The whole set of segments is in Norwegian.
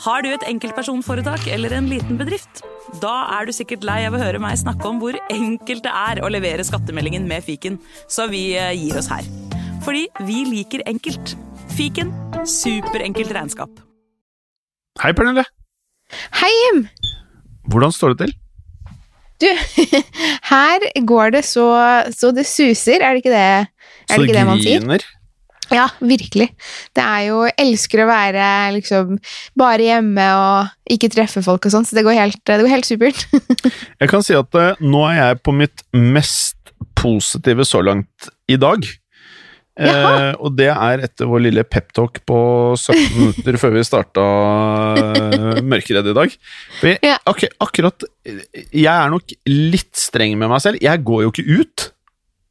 Har du et enkeltpersonforetak eller en liten bedrift? Da er du sikkert lei av å høre meg snakke om hvor enkelt det er å levere skattemeldingen med fiken, så vi eh, gir oss her. Fordi vi liker enkelt. Fiken superenkelt regnskap. Hei, Pernille. Hei, Jim! Hvordan står det til? Du, her går det så, så det suser, er det ikke det, er det, ikke det man sier? griner. Ja, virkelig. Det er jo Elsker å være liksom bare hjemme og ikke treffe folk og sånn, så det går helt, det går helt supert. Jeg kan si at eh, nå er jeg på mitt mest positive så langt i dag. Eh, og det er etter vår lille peptalk på 17 minutter før vi starta uh, Mørkeredd i dag. Jeg, ak akkurat Jeg er nok litt streng med meg selv. Jeg går jo ikke ut.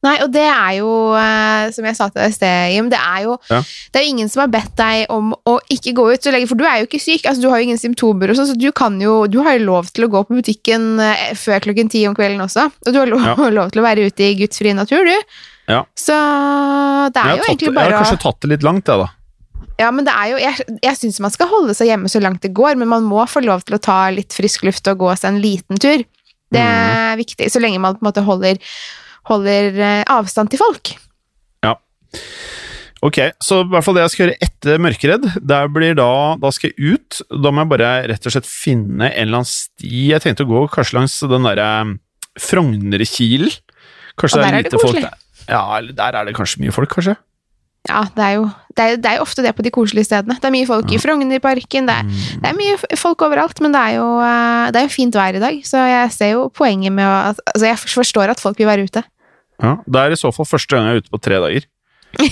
Nei, og det er jo, eh, som jeg sa til deg i sted, Jim, det er jo Ja. Det er ingen som har bedt deg om å ikke gå ut så lenge, for du er jo ikke syk. altså Du har jo ingen symptomer, og sånn, så du kan jo Du har jo lov til å gå på butikken eh, før klokken ti om kvelden også. Og du har lov, Ja. lov til å være ute i gudsfri natur, du. Ja. Så det er jo tatt, egentlig jeg har kanskje tatt det litt langt, jeg, da. Ja, men det er jo Jeg, jeg syns man skal holde seg hjemme så langt det går, men man må få lov til å ta litt frisk luft og gå seg en liten tur. Det er Mm. viktig, så lenge man på en måte holder, holder eh, avstand til folk. Ja. Ok, så i hvert fall det jeg skal gjøre etter Mørkeredd, der blir da Da skal jeg ut. Da må jeg bare rett og slett finne en eller annen sti. Jeg tenkte å gå kanskje langs den derre Frognerkilen. Kanskje Og der er det folk koselig. der. Ja, der er det kanskje mye folk, kanskje? Ja, det er jo det er, det er jo ofte det på de koselige stedene. Det er mye folk i Frognerparken, det, er- Mm. det er mye folk overalt, men det er jo eh, det er jo fint vær i dag, så jeg ser jo poenget med å Altså, jeg forstår at folk vil være ute. Ja, Det er i så fall første gang jeg er ute på tre dager. Det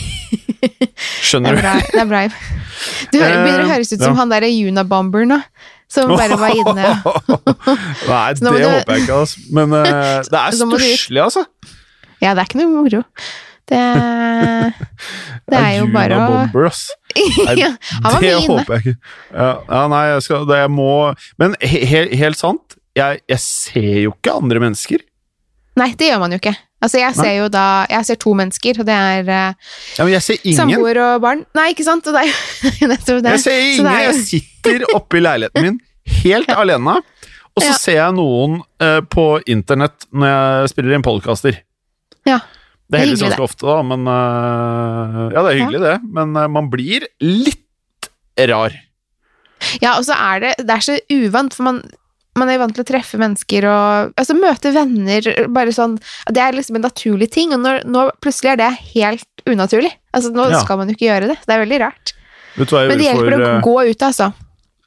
Skjønner er du? bra. Det er bra. Du hører- begynner å Eh, høres ut som ja. han derre Unabomber nå, som bare var inne Nei, det håper jeg ikke, altså. Men uh, det er stusslig, altså. Ja, det er ikke noe moro. Det, det er jo bare å Bomber, ass. Nei, det inne. håper jeg ikke. Ja, ja nei, jeg skal det jeg må Men he, he, helt sant, jeg, jeg ser jo ikke andre mennesker. Nei, det gjør man jo ikke. Altså, jeg ser jo da Jeg ser to mennesker, og det er eh, Ja, men jeg ser ingen. samboer og barn. Nei, ikke sant? Det er det. Jeg ser Så ingen. er Jeg sitter oppe i leiligheten min helt alene, og så Ja. ser jeg noen uh, på internett når jeg spiller inn podkaster. Ja. Det er heldigvis ganske ofte, da, men uh, Ja, det er hyggelig, det, men uh, man blir litt rar. Ja, og så er det Det er så uvant, for man man er vant til å treffe mennesker og altså, møte venner. bare sånn, Det er liksom en naturlig ting, og når, nå plutselig er det helt unaturlig. Altså, Nå Ja. skal man jo ikke gjøre det. Det er veldig rart. Men det hjelper for å eh, gå ut, altså.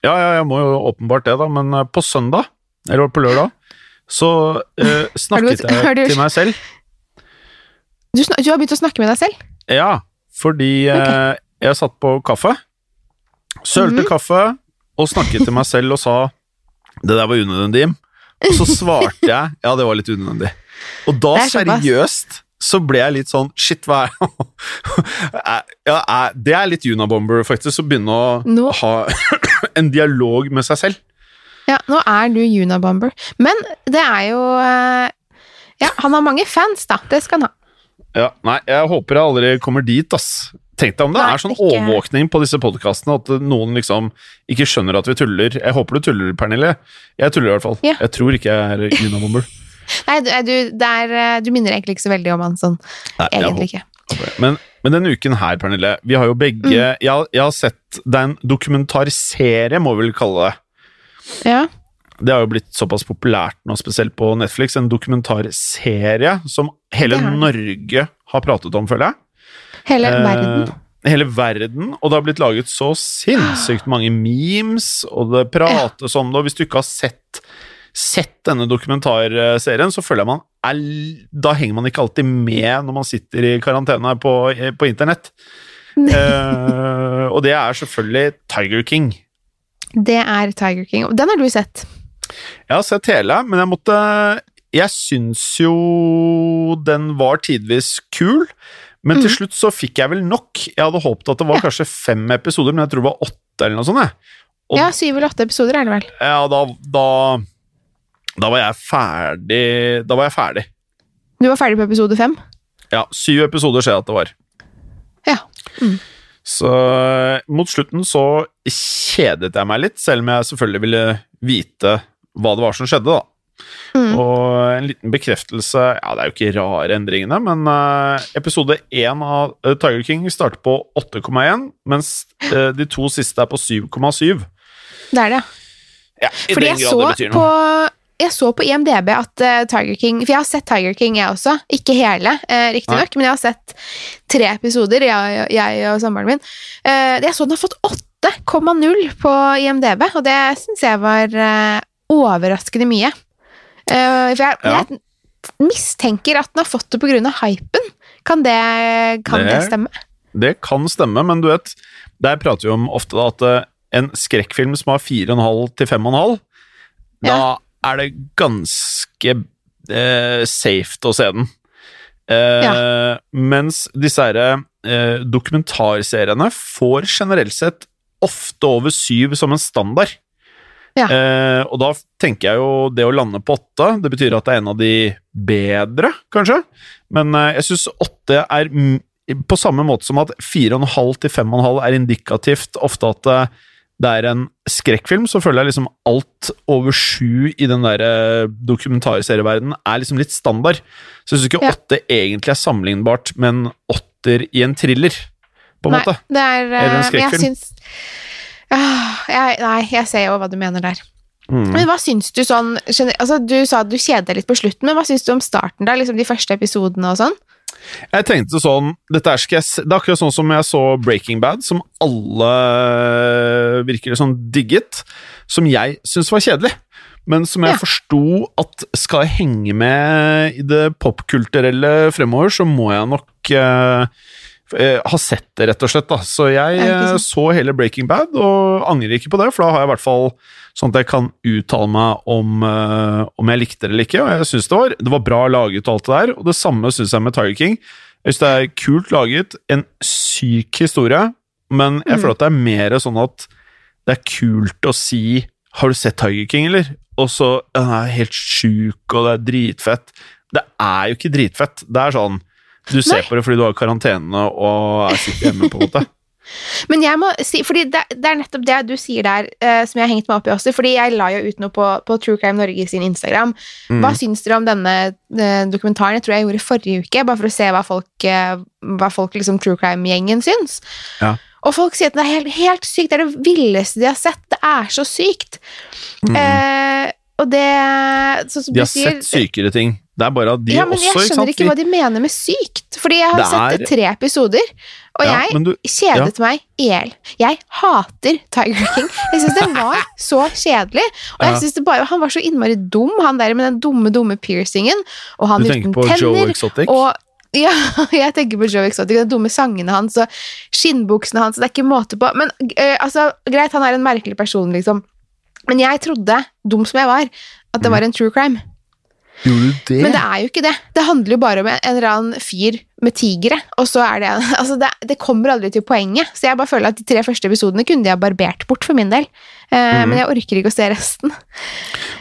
Ja, ja, jeg må jo åpenbart det, da, men eh, på søndag, eller på lørdag, så eh, snakket du- har du- jeg til meg selv. Du, du har begynt å snakke med deg selv? Ja, fordi eh, jeg satt på kaffe, sølte Mhm. kaffe, og snakket til meg selv og sa det der var unødvendig. Og så svarte jeg ja, det var litt unødvendig. Og da er seriøst så ble jeg litt sånn shit, hva er ja, Det er litt Unabomber, faktisk, å begynne å Nå- ha en dialog med seg selv. Ja, nå er du Unabomber. Men det er jo eh, Ja, han har mange fans, da. Det skal han ha. Ja, nei, jeg håper jeg aldri kommer dit, ass. Tenk deg om det Nei, er sånn ikke- overvåkning på disse podkastene, at noen liksom ikke skjønner at vi tuller. Jeg håper du tuller, Pernille. Jeg tuller i hvert fall. Ja. Jeg tror ikke jeg er Unabomber. Nei, du, du, er, eh, du minner egentlig ikke så veldig om han sånn. Nei, Egentlig ikke. Men, men denne uken her, Pernille, vi har jo begge Mm. jeg, jeg har sett Det er en dokumentarserie, må vi vel kalle det. Ja. Det har jo blitt såpass populært nå, spesielt på Netflix. En dokumentarserie som hele. Norge har pratet om, føler jeg. Hele Eh, verden. Hele verden, og det har blitt laget så sinnssykt mange memes, og det prates om det, og hvis du ikke har sett, sett denne dokumentarserien, så føler jeg man er Da henger man ikke alltid med når man sitter i karantene på, på internett. Eh, og det er selvfølgelig Tiger King. Det er Tiger King. Og Den har du sett. Jeg har sett hele, men jeg måtte Jeg syns jo den var tidvis kul, men til Mhm. slutt så fikk jeg vel nok. Jeg hadde håpet at det var Ja. kanskje fem episoder, men jeg tror det var åtte eller noe sånt. Jeg. Og- Ja, syv eller åtte episoder er det vel. Ja, da, da Da var jeg ferdig Da var jeg ferdig. Du var ferdig på episode fem? Ja, syv episoder ser jeg at det var. Ja. Mm. Så mot slutten så kjedet jeg meg litt, selv om jeg selvfølgelig ville vite hva det var som skjedde, da. Mm. Og en liten bekreftelse Ja, det er jo ikke rare endringene, men uh, episode én av uh, Tiger King starter på 8,1, mens uh, de to siste er på 7,7. Det er det. Ja, I Fordi den grad det betyr på noe. jeg så på IMDb at uh, Tiger King For jeg har sett Tiger King, jeg også. Ikke hele, uh, riktignok, men jeg har sett tre episoder, jeg, jeg og samboeren min. Uh, jeg så den har fått 8,0 på IMDb, og det syns jeg var uh, overraskende mye. Eh, for jeg, Ja. jeg mistenker at den har fått det av hypen. Kan det, kan det Det- stemme? Det kan stemme, men du vet, der prater vi om ofte da at eh, en skrekkfilm som har 4,5 til 5,5, da er det ganske eh, safe å se den. Eh, Mens disse herre eh, dokumentarseriene får generelt sett ofte over syv som en standard. Ja. Eh, og da tenker jeg jo det å lande på åtte, det betyr at det er en av de bedre, kanskje. Men eh, jeg syns åtte er på samme måte som at 4,5 til 5,5 er indikativt ofte at eh, det er en skrekkfilm, så føler jeg liksom alt over sju i den der dokumentarserieverdenen er liksom litt standard. Så jeg syns ikke Ja. åtte egentlig er sammenlignbart med en åtter i en thriller, på en Nei, måte. det er Eller en skrekkfilm. Jeg syns Ah, jeg, Nei, jeg ser jo hva du mener der. Mm. Men hva syns du sånn altså, Du sa at du kjeder deg litt på slutten, men hva syns du om starten? da? Liksom De første episodene og sånn? Jeg tenkte sånn dette er, jeg, Det er akkurat sånn som jeg så Breaking Bad, som alle virker sånn digget, som jeg syns var kjedelig. Men som jeg Ja. forsto at skal jeg henge med i det popkulturelle fremover, så må jeg nok eh, eh, ha sett det, rett og slett. da. Så jeg eh, så hele Breaking Bad, og angrer ikke på det, for da har jeg i hvert fall sånn at jeg kan uttale meg om, uh, om jeg likte det eller ikke. Og jeg synes det var, det var bra laget og alt det der, og det samme syns jeg med Tiger King. Jeg synes det er kult laget, en syk historie, men jeg Mm. føler at det er mer sånn at det er kult å si 'Har du sett Tiger King', eller? Og så «Ja, 'Den er helt sjuk, og det er dritfett'. Det er jo ikke dritfett. Det er sånn Du ser Nei. på det fordi du har karantene og er sitter hjemme, på en måte. Men jeg må si, fordi det, det er nettopp det du sier der, eh, som jeg har hengt meg opp i også. Fordi jeg la jo ut noe på, på True Crime Norge sin Instagram. Mm. Hva syns dere om denne eh, dokumentaren? Jeg tror jeg gjorde forrige uke, bare for å se hva folk, eh, hva folk liksom True Crime-gjengen syns. Ja. Og folk sier at det er helt, helt sykt. Det er det villeste de har sett. Det er så sykt. Mm. Eh, og det så, så, De har sier sett sykere ting. Det er bare at de ja, men også, jeg ikke skjønner sant? ikke hva de mener med sykt. Fordi jeg har er... sett tre episoder, og Ja, jeg du- kjedet meg i hjel. Jeg hater Tiger King. Jeg syns det var så kjedelig. Og jeg synes det bare, Han var så innmari dum, han der med den dumme, dumme piercingen. Og han Du uten på Joe. Exotic? Og ja, jeg tenker på Joe Exotic, de dumme sangene hans og skinnbuksene hans. Det er ikke måte på. Men eh, altså, greit, han er en merkelig person, liksom. Men jeg trodde, dum som jeg var, at det var en true crime. Gjorde du det? Men det er jo ikke det. Det handler jo bare om en eller annen fyr med tigre, og så er det Altså, det, det kommer aldri til poenget. Så jeg bare føler at de tre første episodene kunne de ha barbert bort, for min del. Uh, mm. Men jeg orker ikke å se resten.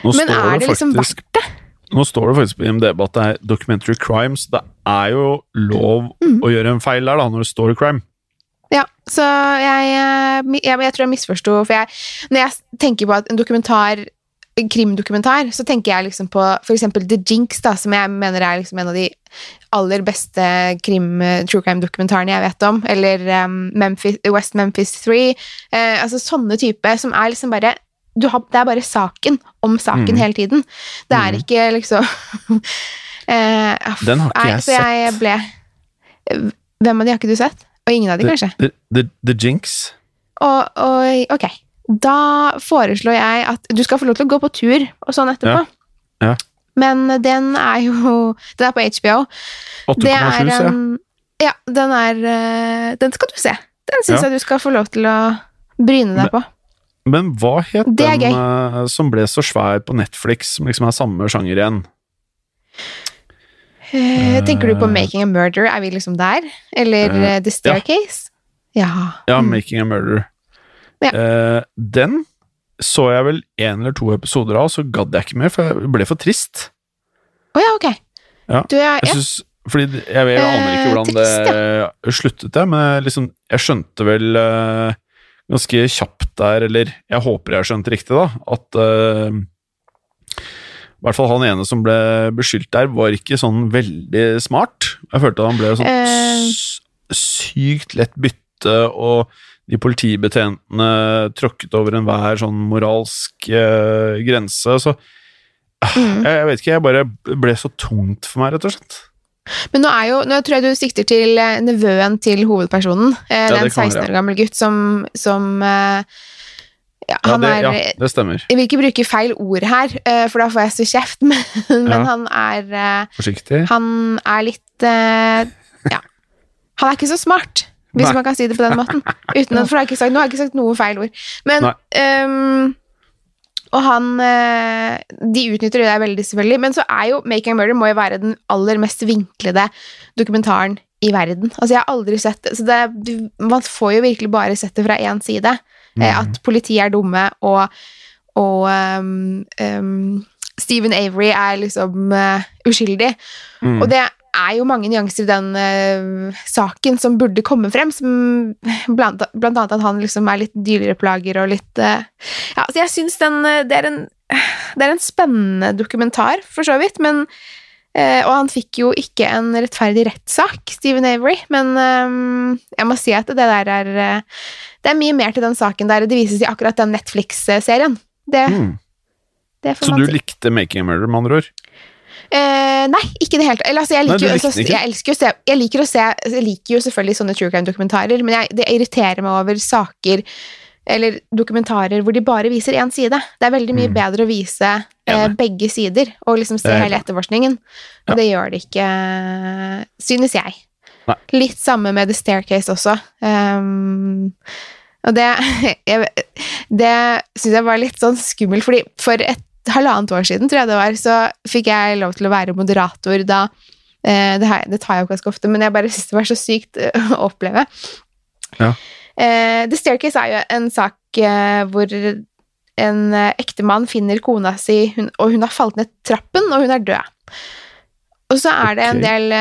Nå Men er det liksom verdt det? Nå står det faktisk på IMDb at det er documentary crimes. Det er jo lov Mm. å gjøre en feil der, da, når det står crime. Ja, så jeg, eh, jeg, jeg tror jeg misforsto, for jeg, når jeg tenker på at en dokumentar en krimdokumentar, så tenker jeg liksom på eksempel The Jinx, da, som jeg mener er liksom en av de aller beste krim, eh, true crime-dokumentarene jeg vet om, eller um, Memphis, West Memphis 3, Uh, altså sånne type som er liksom bare du har, Det er bare saken om saken mm. hele tiden. Det er mm. ikke liksom uh, Den har ikke jeg sett. jeg ble Hvem av de har ikke du sett? Og ingen av de, kanskje? The, the, the Jinx. Og, og ok, da foreslår jeg at du skal få lov til å gå på tur og sånn etterpå. Ja. Ja. Men den er jo Den er på HBO. Det 8,7, er en Ja, den er eh, Den skal du se. Den syns Ja. jeg du skal få lov til å bryne deg på. Men hva het den eh, som ble så svær på Netflix, som liksom er samme sjanger igjen? Uh, tenker du på Making a Murder? Er vi liksom der? Eller eh, The Staircase? Ja. Ja, ja Making a Murder. Ja. Eh, den så jeg vel én eller to episoder av, så gadd jeg ikke mer, for jeg ble for trist. Å ja, ok. Ja, Du, jeg, Jeg synes, Fordi jeg, jeg aner ikke Eh, hvordan det sluttet, det, men liksom, jeg skjønte vel eh, ganske kjapt der, eller jeg håper jeg har skjønt riktig, da, at eh, i hvert fall han ene som ble beskyldt der, var ikke sånn veldig smart. Jeg følte at han ble sånn Eh. sykt lett bytte, og de politibetjentene tråkket over enhver sånn moralsk eh, grense. Så ah, Mm. jeg, jeg vet ikke, jeg bare ble så tungt for meg, rett og slett. Men nå er jo, nå tror jeg du sikter til eh, nevøen til hovedpersonen. Eh, det er en 16 være. år gammel gutt som, som eh, ja, Ja, han det, er ja, det stemmer. Jeg vil ikke bruke feil ord her, eh, for da får jeg så kjeft, men, men han er eh, Forsiktig. Han er litt Ja. Han er ikke så smart, hvis Nei. man kan si det på den måten. Uten at, for jeg har ikke sagt, nå har jeg ikke sagt noe feil ord. Men ehm, Og han eh, De utnytter det der veldig, selvfølgelig. Men så er jo Making a Murder må jo være den aller mest vinklede dokumentaren i verden. Altså, jeg har aldri sett det. Så det, du, man får jo virkelig bare sett det fra én side. Mhm. at politiet er dumme, og, og um, um, Stephen Avery er liksom uh, uskyldig. Mm. Og det er jo mange nyanser i den uh, saken som burde komme frem, som blant, blant annet at han liksom er litt dyreplager og litt uh, Ja, så jeg syns den eh, det er, en, det er en spennende dokumentar, for så vidt, men uh, Og han fikk jo ikke en rettferdig rettssak, Stephen Avery, men jeg må si at det der er Det er mye mer til den saken der. Det vises i akkurat den Netflix-serien. Det, Mm. det får Så man du likte Making a Murder, med andre ord? Eh, nei, ikke det helt. Eller, altså, jeg, liker, nei, jo- altså, jeg, elsker å se, jeg liker å se Jeg liker jo selvfølgelig sånne true crime-dokumentarer, men jeg, det irriterer meg over saker eller dokumentarer hvor de bare viser én side. Det er veldig mye Mm. bedre å vise eh, begge sider og liksom se hele etterforskningen. Ja. Og det gjør det ikke, synes jeg. Nei. Litt samme med The Staircase også. Um, og det jeg, Det syns jeg var litt sånn skummelt, fordi for et halvannet år siden, tror jeg det var, så fikk jeg lov til å være moderator da. Eh, det, har, det tar jeg opp ganske ofte, men jeg bare syns det var så sykt eh, å oppleve. Ja. Eh, The Staircase er jo en sak hvor en ektemann finner kona si, og hun har falt ned trappen, og hun er død. Og så er det en del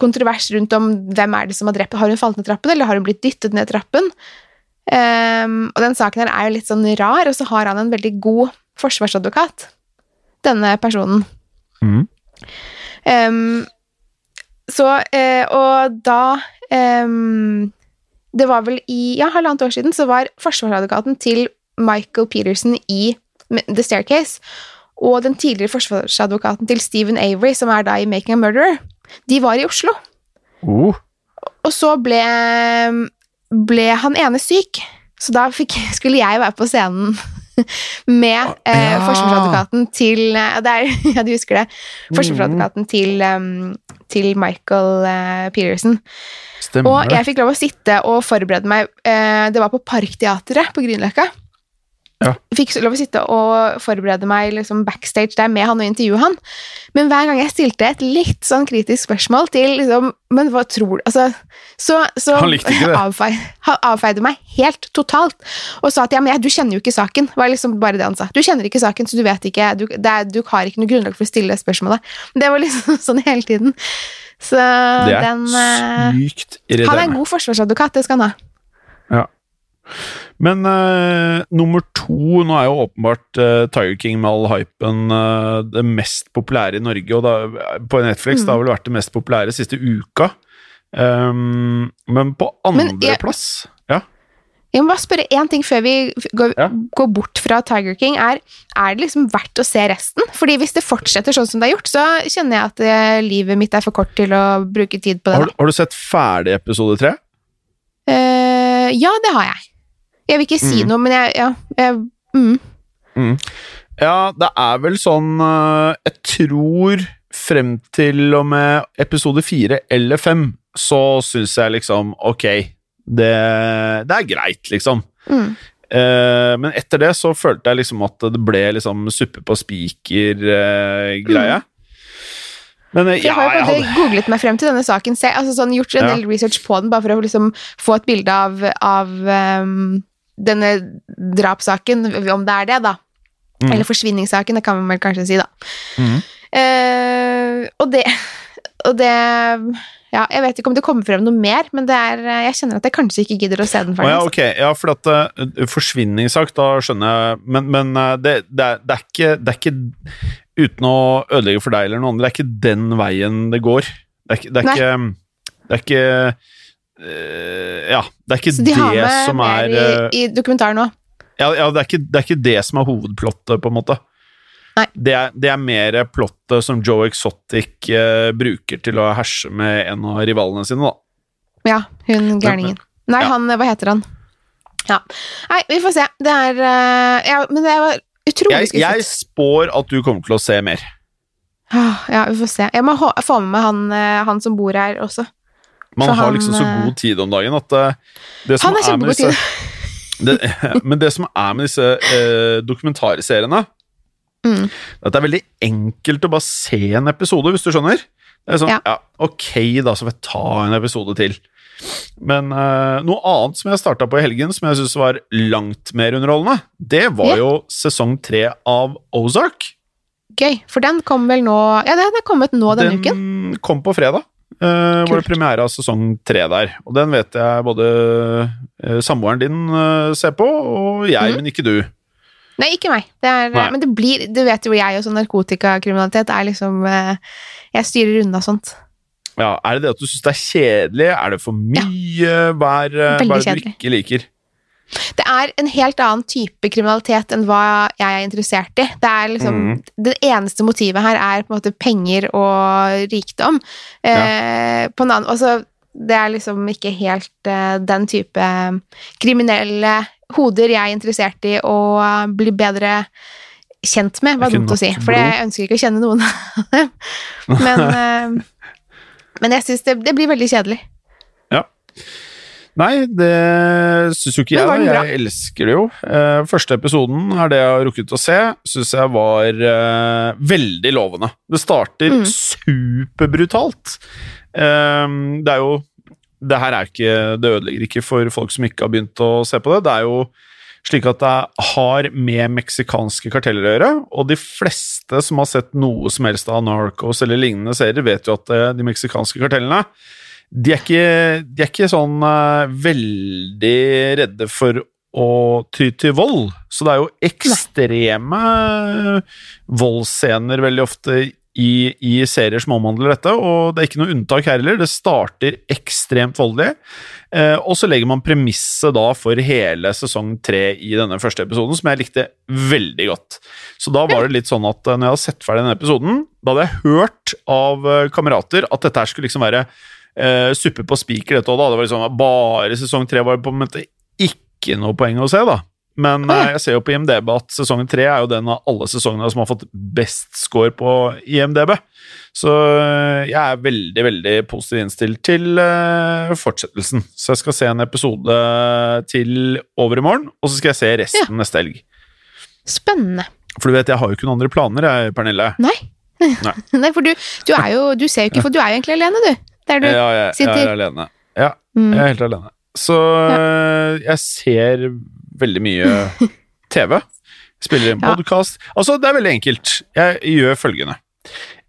kontrovers rundt om hvem er det som har drept Har hun falt ned trappen, eller har hun blitt dyttet ned trappen? Ehm, og den saken her er jo litt sånn rar, og så har han en veldig god forsvarsadvokat, denne personen. Mm. Um, så, uh, og da um, Det var vel i ja, halvannet år siden så var forsvarsadvokaten til Michael Peterson i The Staircase, og den tidligere forsvarsadvokaten til Stephen Avery, som er da i Making a Murderer, de var i Oslo. Oh. Og så ble, ble han ene syk, så da fikk, skulle jeg være på scenen med eh, Ja. forsvarsadvokaten til der, er, Ja, du husker det. Forsvarsadvokaten til, um, til Michael uh, Peterson. Stemmer Og jeg fikk lov å sitte og forberede meg. Eh, det var på Parkteatret på Grünerløkka. Ja. Fikk lov å sitte og forberede meg liksom backstage der med han og intervjue han. Men hver gang jeg stilte et litt sånn kritisk spørsmål til liksom Men hva tror du Altså, så, så Han likte ikke det. Avfeide, han avfeide meg helt totalt. Og sa at ja, men jeg, du kjenner jo ikke saken. var liksom bare det han sa. Du kjenner ikke saken, så du vet ikke Du, det er, du har ikke noe grunnlag for å stille det spørsmålet. Det var liksom sånn hele tiden. Så Det er den sykt sykt Han er en god forsvarsadvokat, det skal han ha. Men uh, nummer to Nå er jo åpenbart uh, Tiger King med all hypen uh, det mest populære i Norge, og da, på Netflix Mm. det har vel vært det mest populære siste uka. Um, men på andreplass Ja. Jeg må bare spørre én ting før vi går, Ja. går bort fra Tiger King. Er, er det liksom verdt å se resten? Fordi hvis det fortsetter sånn som det er gjort, så kjenner jeg at det, livet mitt er for kort til å bruke tid på det. Har, du- har du sett ferdig episode tre? Uh, ja, det har jeg. Jeg vil ikke si Mm. noe, men jeg, ja, jeg mm. Ja, det er vel sånn eh, Jeg tror frem til og med episode fire eller fem, så syns jeg liksom Ok, det, det er greit, liksom. Mm. Eh, men etter det så følte jeg liksom at det ble liksom suppe på spiker-greie. Men eh, For jeg ja, har jo jeg på en hadde googlet meg frem til denne saken selv, altså sånn, gjort en Ja. del research på den, bare for å liksom få et bilde av, av ehm, denne drapssaken, om det er det, da. Mm. Eller forsvinningssaken, det kan man vel kanskje si, da. Mm. Eh, og det og det Ja, jeg vet ikke om det kommer frem noe mer, men det er, jeg kjenner at jeg kanskje ikke gidder å se den ferdig. ja, okay. Ja, for at uh, forsvinningssak, da skjønner jeg Men, men uh, det, det, er, det, er ikke, det er ikke Uten å ødelegge for deg eller noen andre, det er ikke den veien det går. Det er ikke Det er ikke, uh, Ja, det er ikke de det som er uh, i, i dokumentaren nå. ja, ja, det, er ikke, det er ikke det som er hovedplottet, på en måte. Det er, det er mer plottet som Joe Exotic uh, bruker til å herse med en av rivalene sine, da. Ja, hun gærningen. Nei, ja. han Hva heter han? Ja. Nei, vi får se. Det er uh, Ja, men det var utrolig Jeg, jeg spår at du kommer til å se mer. Ja, vi får se. Jeg må få med meg han, eh, han som bor her også. Man han, har liksom så eh, god tid om dagen at uh, det som Han er kjempegod tid. det, Men det som er med disse eh, dokumentarseriene, Mm. at det er veldig enkelt å bare se en episode, hvis du skjønner. Det er sånn, ja. Ja. ok, da, så får jeg ta en episode til. Men eh, noe annet som jeg starta på i helgen, som jeg syns var langt mer underholdende, det var Ja. jo sesong tre av Ozark. Gøy, for den kom vel nå Ja, den er kommet nå denne uken. Den kom på fredag. Uh, var det premiere av sesong tre der. Og den vet jeg både uh, samboeren din uh, ser på, og jeg, mm. men ikke du. Nei, ikke meg. Det er. Men det blir Du vet jo jeg og sånn narkotikakriminalitet er liksom Jeg styrer unna sånt. Ja, Er det det at du syns det er kjedelig? Er det for mye? Ja. er, eh, hva er det du ikke liker? Det er en helt annen type kriminalitet enn hva jeg er interessert i. Det er liksom mm. Det eneste motivet her er på en måte penger og rikdom. Eh, på en annen Altså, det er liksom ikke helt eh, den type kriminelle hoder jeg er interessert i å bli bedre kjent med, var dumt å si. For jeg ønsker ikke å kjenne noen av dem. Men, eh, men jeg syns det, det blir veldig kjedelig. Nei, det syns jo ikke jeg. da. Jeg elsker det jo. Eh, første episoden er det jeg har rukket å se. Syns jeg var eh, veldig lovende. Det starter Mm. superbrutalt. Eh, det er jo Det her er ikke Det ødelegger ikke for folk som ikke har begynt å se på det. Det er jo slik at det har med meksikanske karteller å gjøre, og de fleste som har sett noe som helst av Narcos eller lignende serier, vet jo at de meksikanske kartellene de er ikke, de er ikke sånn uh, veldig redde for å ty til vold. Så det er jo ekstreme voldsscener veldig ofte i, i serier som omhandler dette, og det er ikke noe unntak her heller. Det starter ekstremt voldelig, uh, og så legger man premisset da for hele sesong tre i denne første episoden, som jeg likte veldig godt. Så da var det litt sånn at når jeg hadde sett ferdig denne episoden, da hadde jeg hørt av kamerater at dette her skulle liksom være eh, suppe på spiker, dette òg, da. Det var liksom bare sesong tre var på en måte ikke noe poeng å se, da. Men uh, jeg ser jo på IMDb at sesong tre er jo den av alle sesongene som har fått best score på IMDb. Så eh, jeg er veldig, veldig positivt innstilt til uh, fortsettelsen. Så jeg skal se en episode til over i morgen, og så skal jeg se resten neste helg. Spennende. For du vet, jeg har jo ikke noen andre planer, jeg, Pernille. Nei. Nei. Nei, for du, du er jo Du ser jo ikke For du er jo egentlig alene, du. Der du Ja, jeg, jeg er alene. Ja, Mm. jeg er helt alene. Så øh, jeg ser veldig mye TV. Spiller inn Ja. podkast. Altså, det er veldig enkelt. Jeg gjør følgende.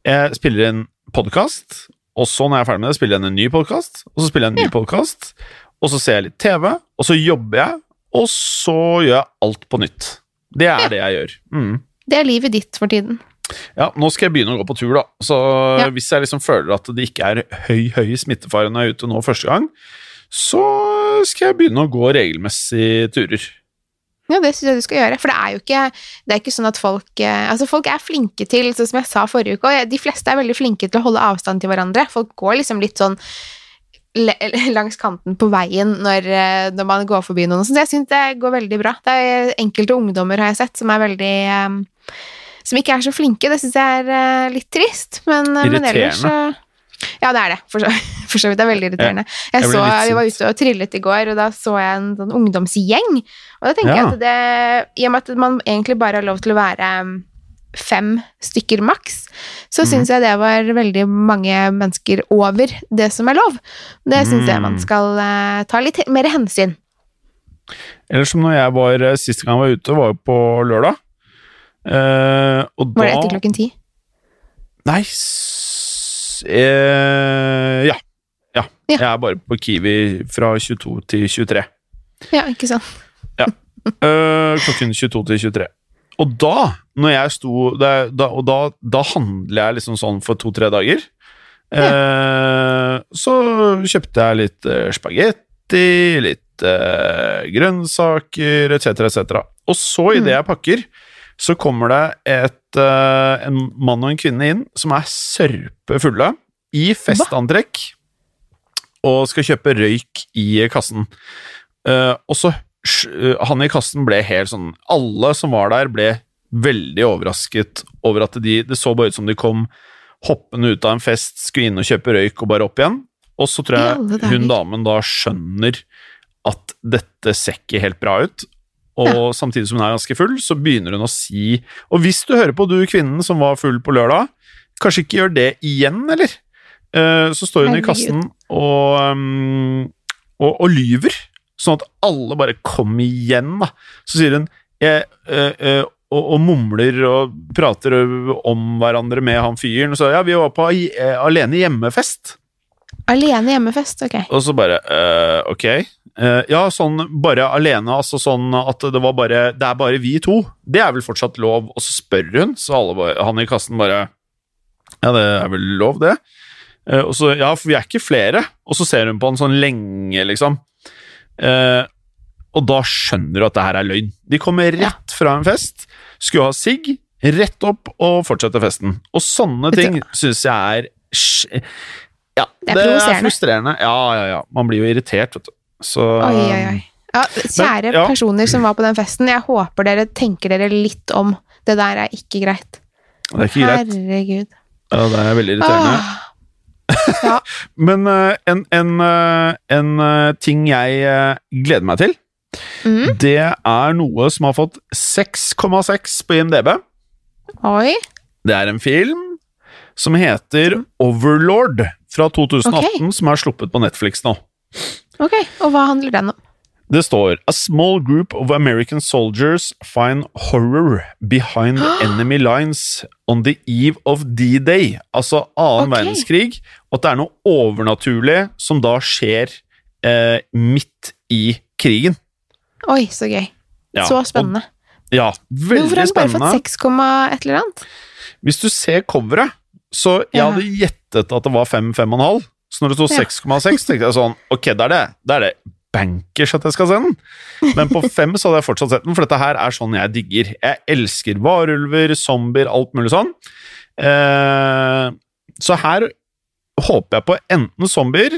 Jeg spiller inn podkast, og så når jeg er ferdig med det, spiller jeg inn en ny podkast, og så spiller jeg en ny Ja. podkast, og så ser jeg litt TV, og så jobber jeg, og så gjør jeg alt på nytt. Det er Ja. det jeg gjør. Mm. Det er livet ditt for tiden. Ja, nå skal jeg begynne å gå på tur, da. Så Ja. hvis jeg liksom føler at det ikke er høy, høy smittefare når jeg er ute nå første gang, så skal jeg begynne å gå regelmessig turer. Ja, det syns jeg du skal gjøre. For det er jo ikke, det er ikke sånn at folk eh, Altså, folk er flinke til, sånn som jeg sa forrige uke, og de fleste er veldig flinke til å holde avstand til hverandre. Folk går liksom litt sånn langs kanten på veien når, eh, når man går forbi noen. Så jeg syns det går veldig bra. Det er enkelte ungdommer, har jeg sett, som er veldig eh, Som ikke er så flinke. Det syns jeg er eh, litt trist, men, eh, men ellers så Ja, det er det, for så, for så vidt. Det er veldig irriterende. Jeg, jeg så, vi var ute og trillet i går, og da så jeg en sånn ungdomsgjeng. Og da tenker Ja. jeg at det I og med at man egentlig bare har lov til å være um, fem stykker maks, så mm. syns jeg det var veldig mange mennesker over det som er lov. Det syns jeg Mm. man skal uh, ta litt mer hensyn. Eller som når jeg var Siste gang jeg var ute, var på lørdag. Eh, og Var det etter klokken ti? Nei, eh, ja. ja. Ja. Jeg er bare på Kiwi fra 22 til 23. Ja, ikke sant. Eh, klokken 22 til 23. Og da, når jeg sto da, da, Og da, da handler jeg liksom sånn for to-tre dager. Eh, så kjøpte jeg litt uh, spagetti, litt grønnsaker etc., etc. Og så, idet Mm. jeg pakker, så kommer det et, eh, en mann og en kvinne inn som er sørpefulle i festantrekk og skal kjøpe røyk i kassen. Eh, og så sj- Han i kassen ble helt sånn Alle som var der, ble veldig overrasket over at de Det så bare ut som de kom hoppende ut av en fest, skulle inn og kjøpe røyk og bare opp igjen. Og så tror jeg hun damen da skjønner at dette ser ikke helt bra ut. Og samtidig som hun er ganske full, så begynner hun å si Og hvis du hører på, du kvinnen som var full på lørdag, kanskje ikke gjør det igjen, eller? Eh, så står hun i kassen og, um, og, og lyver, sånn at alle bare Kom igjen, da. Så sier hun jeg, ø, ø, og, og mumler og prater om hverandre med han fyren. Og så ja, vi var på eh, alene hjemmefest. Alene hjemmefest, ok. Og så bare eh, Ok. Eh, ja, sånn bare alene, altså sånn at det var bare Det er bare vi to. Det er vel fortsatt lov? Og så spør hun, så bare, han i kassen bare Ja, det er vel lov, det? Eh, og så Ja, for vi er ikke flere. Og så ser hun på han sånn lenge, liksom. Uh, og da skjønner du at det her er løgn. De kommer rett fra en fest, skulle ha sigg, rett opp og fortsette festen. Og sånne ting syns jeg er Ja, Det er det er frustrerende. Ja, ja, ja. Man blir jo irritert, vet du. Så Oi, oi, oi. Ja, kjære Men, ja. personer som var på den festen, jeg håper dere tenker dere litt om. Det der er ikke greit. det er ikke greit. Herregud. Ja, det er veldig irriterende. Ah. Ja. Men eh, en, en, eh, en eh, ting jeg gleder meg til, Mm. det er noe som har fått 6,6 på IMDb. Oi. Det er en film som heter Overlord fra 2018, som er sluppet på Netflix nå. Ok, og hva handler den om? Det står A small group of American soldiers find horror behind enemy lines on the eve of D-Day, altså annen okay. verdenskrig, og at det er noe overnaturlig som da skjer eh, midt i krigen. Oi, så gøy. Ja, så spennende. Og, ja, Men hvorfor har den bare fått 6, et eller annet? Hvis du ser coveret, så jeg Ja. hadde gjettet at det var 5-5,5. Så når det sto Ja. 6,6, tenkte jeg sånn Ok, det er det. Det er det bankers at jeg skal se den. Men på 5 så hadde jeg fortsatt sett den, for dette her er sånn jeg digger. Jeg elsker varulver, zombier, alt mulig sånn. Eh, så her håper jeg på enten zombier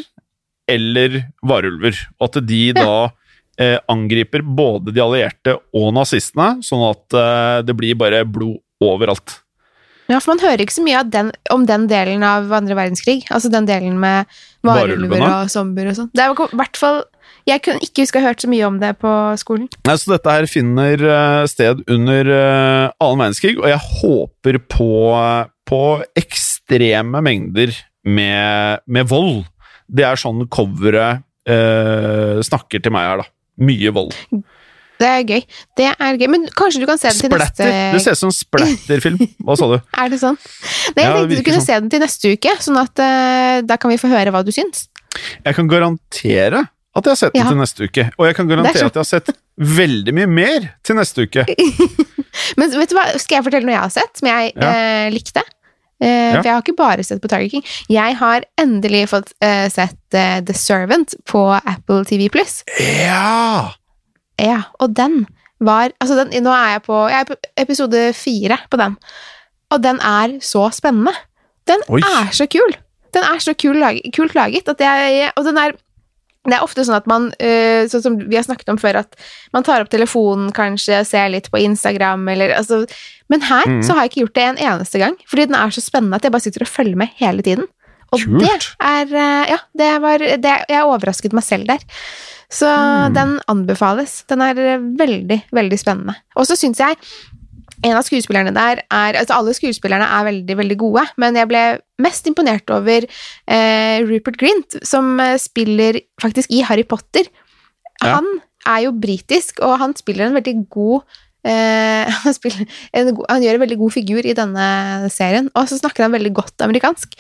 eller varulver, og at de da eh, angriper både de allierte og nazistene, sånn at eh, det blir bare blod overalt. Ja, for man hører ikke så mye av den, om den delen av andre verdenskrig. Altså den delen med varulver og zombier og sånn. Det er i hvert fall Jeg kunne ikke huske å ha hørt så mye om det på skolen. Nei, så dette her finner eh, sted under uh, annen verdenskrig, og jeg håper på, på ekstreme mengder med, med vold. Det er sånn coveret eh, snakker til meg her, da. Mye vold. Det er gøy. Det er gøy. Men kanskje du kan se den til Splatter! Det ser ut som splatterfilm. Hva sa du? Er det sånn? Nei, jeg Ja, tenkte du kunne sånn. se den til neste uke, sånn at uh, da kan vi få høre hva du syns. Jeg kan garantere at jeg har sett den Ja. til neste uke. Og jeg kan er garantere så- at jeg har sett veldig mye mer til neste uke. Men vet du hva, skal jeg fortelle noe jeg har sett, som jeg Ja. eh, likte? Eh, Ja. For jeg har ikke bare sett på Tiger King. Jeg har endelig fått eh, sett The Servant på Apple TV Pluss. Ja! Ja, og den var Altså, den, nå er jeg på Jeg er på episode fire på den. Og den er så spennende. Den Oi. er så kul! Den er så kul lag, kult laget at jeg Og den er det er ofte sånn at man, eh, sånn som vi har snakket om før, at man tar opp telefonen kanskje, ser litt på Instagram, eller altså Men her mm. så har jeg ikke gjort det en eneste gang, fordi den er så spennende at jeg bare sitter og følger med hele tiden. Og Kult. det er eh, Ja, det var det, Jeg overrasket meg selv der. Så Mm. den anbefales. Den er eh, veldig, veldig spennende. Og så syns jeg en av skuespillerne der er Altså, alle skuespillerne er veldig, veldig gode, men jeg ble mest imponert over eh, Rupert Grint, som eh, spiller faktisk i Harry Potter. Ja. Han er jo britisk, og han spiller en veldig god eh, han, spiller en, han gjør en veldig god figur i denne serien, og så snakker han veldig godt amerikansk.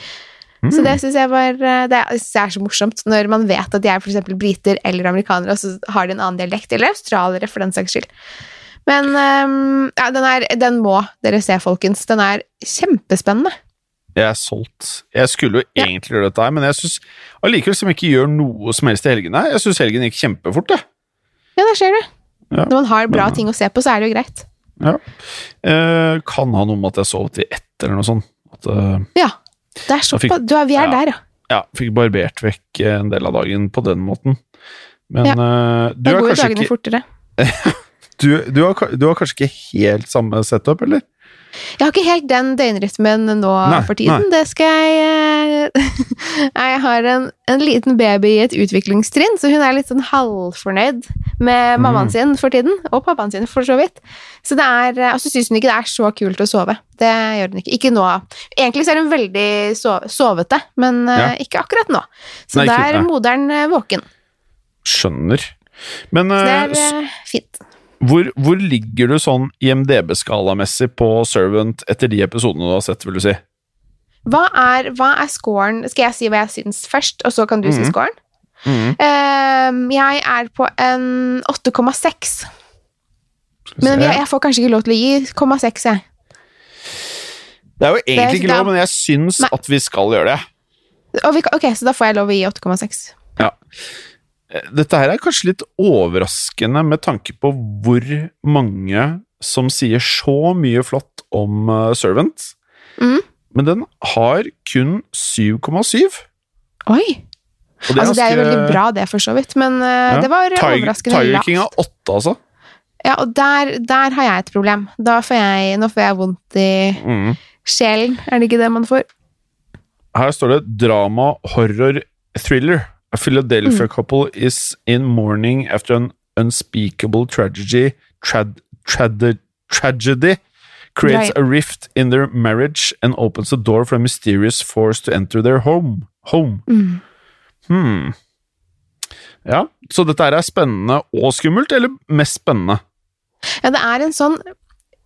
Så det syns jeg var eh, Det er, er så morsomt når man vet at de er eksempel briter eller amerikanere, og så har de en annen dialekt, eller australiere for den saks skyld. Men um, ja, den, er, den må dere se, folkens. Den er kjempespennende. Jeg er solgt. Jeg skulle jo Ja. egentlig gjøre dette her, men jeg syns allikevel som ikke gjør noe som helst i helgene. Jeg syns helgen gikk kjempefort, jeg. Ja, der ser du. Ja. Når man har bra Men- ting å se på, så er det jo greit. Eh, kan ha noe med at jeg sov til ett eller noe sånt. At, eh, Ja. Det er Da fikk- såpass. Du vi er Ja. der, ja. ja, fikk barbert vekk en del av dagen på den måten. Men Ja. uh, du, har kanskje dagene ikke, fortere. du, du, har, du har kanskje ikke helt samme setup, eller? Jeg har ikke helt den døgnrytmen nå Nei, for tiden. Det skal jeg eh, Jeg har en, en liten baby i et utviklingstrinn, så hun er litt sånn halvfornøyd med mammaen Mm. sin for tiden. Og pappaen sin, for så vidt. Så det er, altså Og så syns hun ikke det er så kult å sove. Det gjør hun ikke. Ikke nå. Egentlig så er hun veldig so sovete, men eh, Ja. ikke akkurat nå. Så Nei, da er nei. moderen våken. Skjønner. Men Så det er fint. Hvor, hvor ligger du sånn IMDb-skalamessig på Servant etter de episodene du har sett, vil du si? Hva er, hva er scoren? Skal jeg si hva jeg syns først, og så kan du si scoren? Mm -hmm. Ehm, jeg er på en 8,6. Men jeg, jeg får kanskje ikke lov til å gi 0,6, jeg. Det er jo egentlig ikke det er- lov, men jeg syns Nei. at vi skal gjøre det. Vi, ok, så da får jeg lov å gi 8,6. Eh, Dette her er kanskje litt overraskende med tanke på hvor mange som sier så mye flott om eh, Servant. mm. Men den har kun 7,7. Oi! Det altså, det er jo veldig bra, det, for så vidt, men eh, Ja. det var Tiger, overraskende Tiger. King har 8, altså. Ja, og der, der har jeg et problem. Da får jeg, nå får jeg vondt i mm. sjelen. Er det ikke det man får? Her står det drama, horror, thriller. A Philadelphia Mm. couple is in mourning after an unspeakable tragedy. Trad, trad, tragedy creates Right. a rift in their marriage and opens a door for a mysterious force to enter their home. Home. Mm. Hmm. Ja, så dette er spennende og skummelt, eller mest spennende? Ja, det er en sånn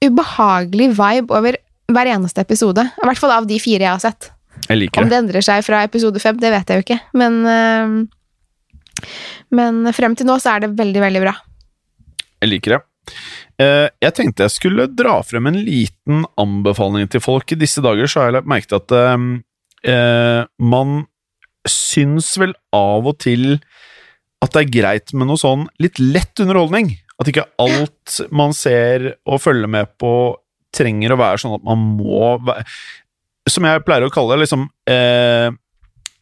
ubehagelig vibe over hver eneste episode. I hvert fall av de fire jeg har sett. Jeg liker Om det. det endrer seg fra episode fem, det vet jeg jo ikke. Men, øh, men frem til nå så er det veldig, veldig bra. Jeg liker det. Eh, Jeg tenkte jeg skulle dra frem en liten anbefaling til folk. I disse dager så har jeg lagt merke til at eh, eh, man syns vel av og til at det er greit med noe sånn litt lett underholdning. At ikke alt man ser og følger med på, trenger å være sånn at man må være Som jeg pleier å kalle liksom eh,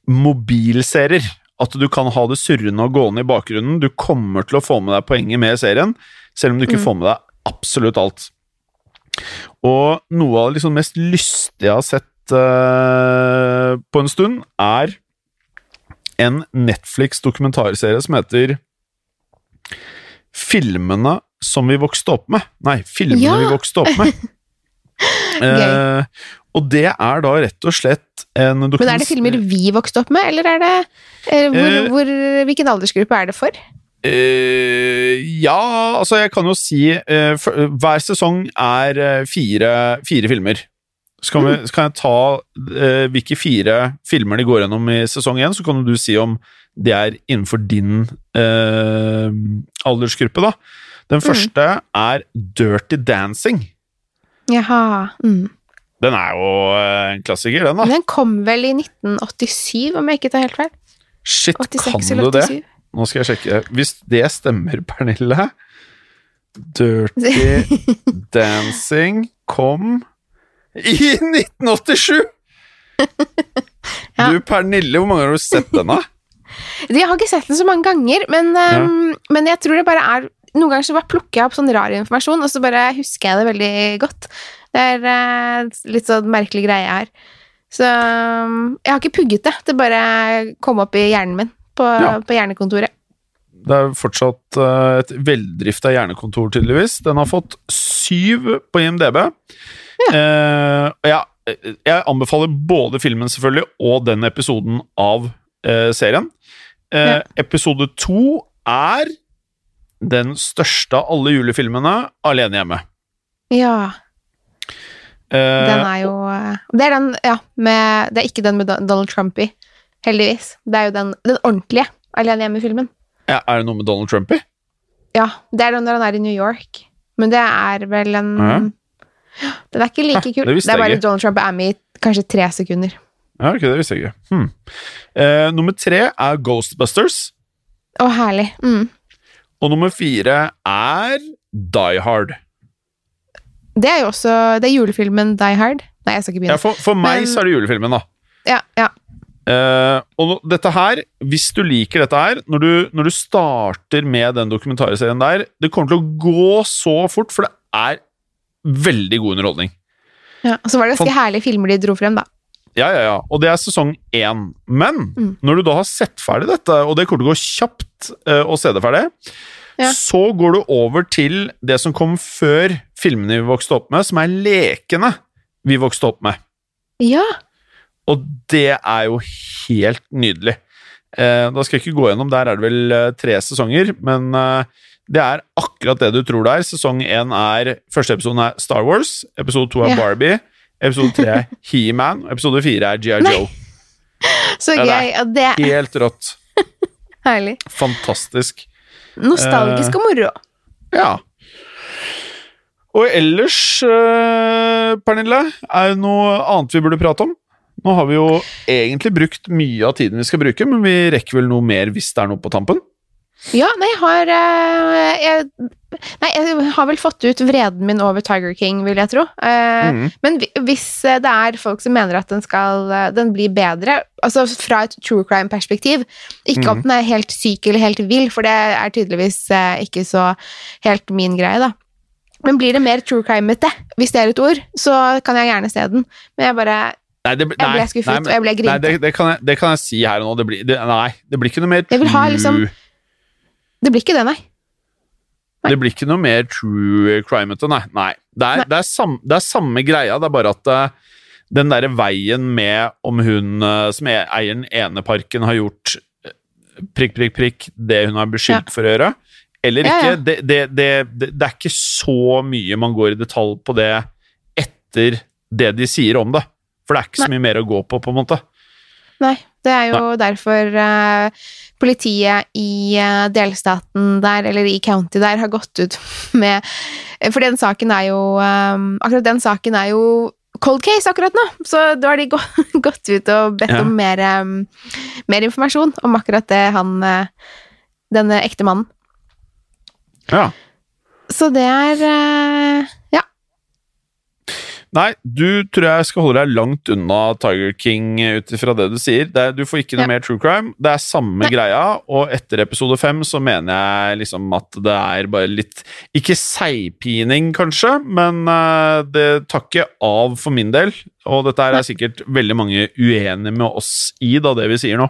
mobilserier. At du kan ha det surrende og gående i bakgrunnen. Du kommer til å få med deg poenget med serien, selv om du ikke Mm. får med deg absolutt alt. Og noe av det liksom mest lystige jeg har sett eh, på en stund, er en Netflix-dokumentarserie som heter Filmene som vi vokste opp med. Nei, Filmene Ja. vi vokste opp med. Eh, og det er da rett og slett en Men er det filmer vi vokste opp med, eller er det eh, hvor, Eh. hvor, Hvilken aldersgruppe er det for? Eh, ja, altså jeg kan jo si eh, for, Hver sesong er eh, fire, fire filmer. Så kan, vi, så kan jeg ta eh, hvilke fire filmer de går gjennom i sesong én, så kan du si om det er innenfor din aldersgruppe, da. Den første er Dirty Dancing. Jaha. Mm. Den er jo eh, en klassiker, den, da. Den kom vel i 1987, om jeg ikke tar helt feil? Shit, 86 kan du det? Nå skal jeg sjekke. Hvis det stemmer, Pernille Dirty Dancing kom i 1987! Ja. Du, Pernille, hvor mange har du sett den, da? Jeg har ikke sett den så mange ganger, men, um, men jeg tror det bare er Noen ganger så bare plukker jeg opp sånn rar informasjon, og så bare husker jeg det veldig godt. Det er eh, litt sånn merkelig greie her. Så um, jeg har ikke pugget det. Det bare kom opp i hjernen min på, Ja. på hjernekontoret. Det er fortsatt eh, et veldrifta hjernekontor, tydeligvis. Den har fått syv på IMDb. Eh, og ja, jeg anbefaler både filmen selvfølgelig og den episoden av eh, serien. Eh, Ja. Episode to er den største av alle julefilmene, Alene hjemme. Ja. Eh, Den er jo Det er den, ja, med Det er ikke den med Donald Trump i, heldigvis. Det er jo den, den ordentlige Alene hjemme-filmen. ja, er det noe med Donald Trump i? Ja, det er den når han er i New York. Men det er vel en Ja. Den er ikke like kul. det Det er bare ikke. Donald Trump er med i kanskje tre sekunder. Ja, ok, det visste jeg ikke. Hmm. Eh, nummer tre er Ghostbusters. Å, herlig. Mm. Og nummer fire er Die Hard. Det er jo også Det er julefilmen Die Hard. Nei, jeg skal ikke Ja, begynne. for, for meg Men- så er det julefilmen, da. Ja, ja. Uh, og dette her, hvis du liker dette her, når du, når du starter med den dokumentarserien der, det kommer til å gå så fort, for det er veldig god underholdning. ja. Og så var det ganske herlige filmer de dro frem, da. Ja, ja, ja. Og det er sesong én. Men Mm. når du da har sett ferdig dette, og det kommer til å gå kjapt uh, å se det ferdig, Ja. så går du over til det som kom før filmene vi vokste opp med, som er lekene vi vokste opp med. Ja. Og det er jo helt nydelig. Eh, da skal jeg ikke gå gjennom, der er det vel eh, tre sesonger, men eh, det er akkurat det du tror det er. Sesong én er Første episoden er Star Wars, episode to er Ja. Barbie, episode tre er He-Man, episode fire er G.I. Joe. Så Ja, gøy. Og det er Helt rått. herlig. Fantastisk. Nostalgisk og moro. Ja. Og ellers, eh, Pernille, er det noe annet vi burde prate om? Nå har vi jo egentlig brukt mye av tiden vi skal bruke, men vi rekker vel noe mer hvis det er noe på tampen? Ja, nei, jeg har eh, jeg, Nei, jeg har vel fått ut vreden min over Tiger King, vil jeg tro. Eh, Mhm. Men hvis eh, det er folk som mener at den skal Den blir bedre, altså fra et true crime-perspektiv Ikke om Mhm. den er helt syk eller helt vill, for det er tydeligvis ikke så helt min greie, da. Men blir det mer true crime-ete, hvis det er et ord, så kan jeg gjerne se den. Men jeg bare Nei, det, Jeg ble skuffet, og jeg ble Nei, grinete. det, det, kan jeg, det kan jeg si her og nå. Det blir, nei, det blir ikke noe mer vil ha true liksom- Det blir ikke det, nei. nei. Det blir ikke noe mer true crime-ete, nei. nei. Er, Nei. Det, er sam, det er samme greia, det er bare at uh, den derre veien med om hun uh, som eieren eier den ene parken, har gjort eh, prikk, prikk, prikk det hun har beskyldt for å gjøre, eller ikke, ja. Det, det, det, det, det er ikke så mye man går i detalj på det etter det de sier om det. For det er ikke så mye mer å gå på, på en måte. Nei, det er jo derfor uh, politiet i uh, delstaten der, eller i county der, har gått ut med For den saken er jo um, Akkurat den saken er jo cold case akkurat nå, så da har de gå, gått ut og bedt Ja. om mer, um, mer informasjon om akkurat det han uh, Denne ekte mannen. Ja. Så det er eh, Ja. Nei, du tror jeg skal holde deg langt unna Tiger King ut ifra det du sier. Det er, du får ikke noe Ja. mer true crime. Det er samme Nei. greia, og etter episode fem så mener jeg liksom at det er bare litt Ikke seigpining, kanskje, men uh, det tar ikke av for min del. Og dette er er sikkert veldig mange uenige med oss i, da, det vi sier nå.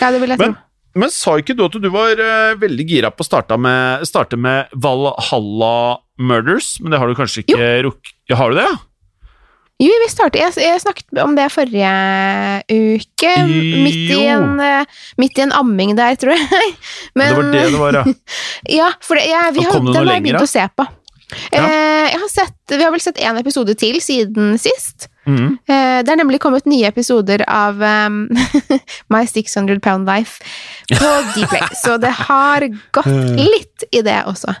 ja, det vil jeg Men, tro. Men sa ikke du at du var uh, veldig gira på å starte med, starte med Valhalla Murders? Men det har du kanskje ikke rukket? Ja, har du det? ja? Jo, vi startet, jeg, jeg snakket om det forrige uke, midt i, en, eh, midt i en amming der, tror jeg. Men, det var det det var, ja. Ja, for det, ja, vi har, den har jeg begynt å se på. Ja. Eh, jeg har sett, vi har vel sett én episode til siden sist. Mhm. Eh, det er nemlig kommet nye episoder av um, My 600 Pound Life på Dplay, så det har gått litt i det også.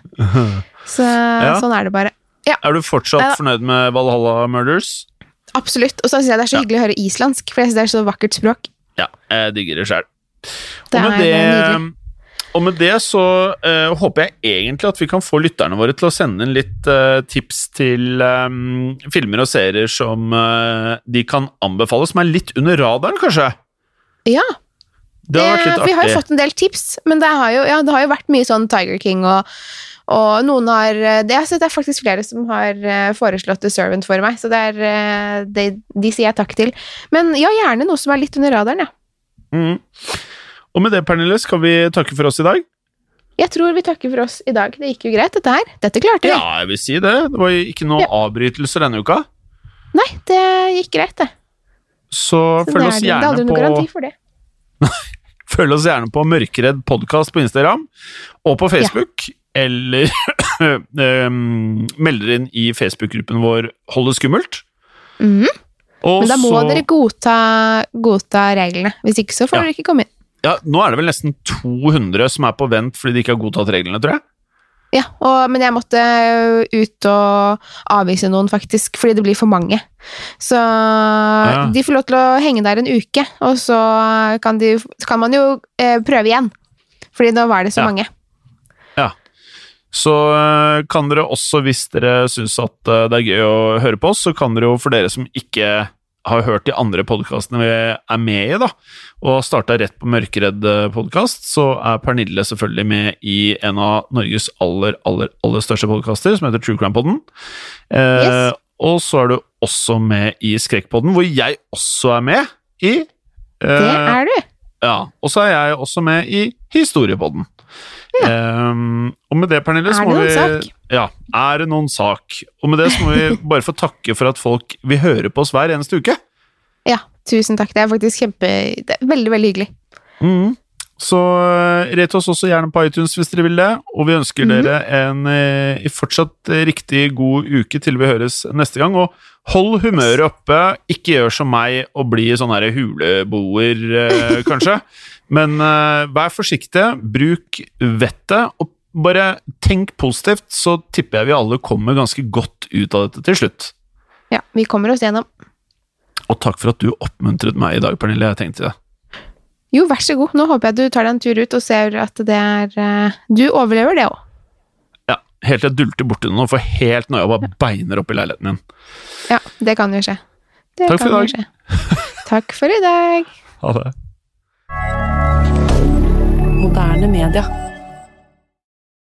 Så sånn er det bare. Er du fortsatt fornøyd med Valhalla Murders? Absolutt. Og så syns jeg det er så Ja. hyggelig å høre islandsk, for jeg synes det er så vakkert språk. Ja, jeg digger det sjøl. Det Og, med er det- nydelig. Og med det så uh, håper jeg egentlig at vi kan få lytterne våre til å sende inn litt uh, tips til um, filmer og serier som uh, de kan anbefale, som er litt under radaren, kanskje. Ja, Det har vært litt vi har jo fått en del tips, men det har jo, ja, det har jo vært mye sånn Tiger King og, og noen har det, er- det er faktisk flere som har foreslått The Servant for meg, så det er, det, de sier jeg takk til. Men ja, gjerne noe som er litt under radaren, ja. Mhm. Og med det, Pernille, skal vi takke for oss i dag? Jeg tror vi takker for oss i dag. Det gikk jo greit, dette her. Dette klarte vi. Ja, jeg vil si det. Det var jo ikke noen Ja. avbrytelser denne uka. Nei, det gikk greit, det. Så Så følg oss oss på det hadde gjerne noen garanti på for det. Følg oss gjerne på Mørkeredd podkast på Instagram og på Facebook. Eller um, melder inn i Facebook-gruppen vår Hold det skummelt. Mm. Men da må så- dere godta, godta reglene. Hvis ikke så får Ja. dere ikke komme inn. Ja, Nå er det vel nesten 200 som er på vent fordi de ikke har godtatt reglene, tror jeg. Ja, og, men jeg måtte ut og avvise noen, faktisk, fordi det blir for mange. Så de får lov til å henge der en uke, og så kan, de, kan man jo eh, prøve igjen. Fordi nå var det så Ja. mange. Så øh, kan dere også, hvis dere syns at øh, det er gøy å høre på oss, så kan dere jo, for dere som ikke har hørt de andre podkastene vi er med i, da, og starta rett på Mørkeredd-podkast, så er Pernille selvfølgelig med i en av Norges aller, aller, aller største podkaster, som heter True Crime-podden. Eh, Yes. Og så er du også med i Skrekkpodden, hvor jeg også er med i. Det Eh, er du. Ja, og så er jeg også med i Historiepodden. Ehm, og med det, Pernille, så Er må det vi noen sak? Ja, er det noen sak? Og med det så må vi bare få takke for at folk vil høre på oss hver eneste uke. Ja, tusen takk. Det er faktisk kjempe... Det er veldig, veldig hyggelig. Mm. Så uh, rate oss også gjerne på iTunes hvis dere vil det, og vi ønsker Mhm. dere en eh, fortsatt eh, riktig god uke til vi høres neste gang. Og hold humøret oppe, ikke gjør som meg og bli sånn her huleboer, eh, kanskje. Men eh, vær forsiktig, bruk vettet, og bare tenk positivt, så tipper jeg vi alle kommer ganske godt ut av dette til slutt. Ja, vi kommer oss gjennom. Og takk for at du oppmuntret meg i dag, Pernille. Jeg tenkte det. Jo, vær så god. Nå håper jeg du tar deg en tur ut og ser at det er eh, Du overlever det òg. Helt til jeg dulter borti noen og får helt noia og bare beiner opp i leiligheten min. Ja, det kan jo skje. Det Takk for kan i jo skje. Takk for i dag. Ha det. Moderne media.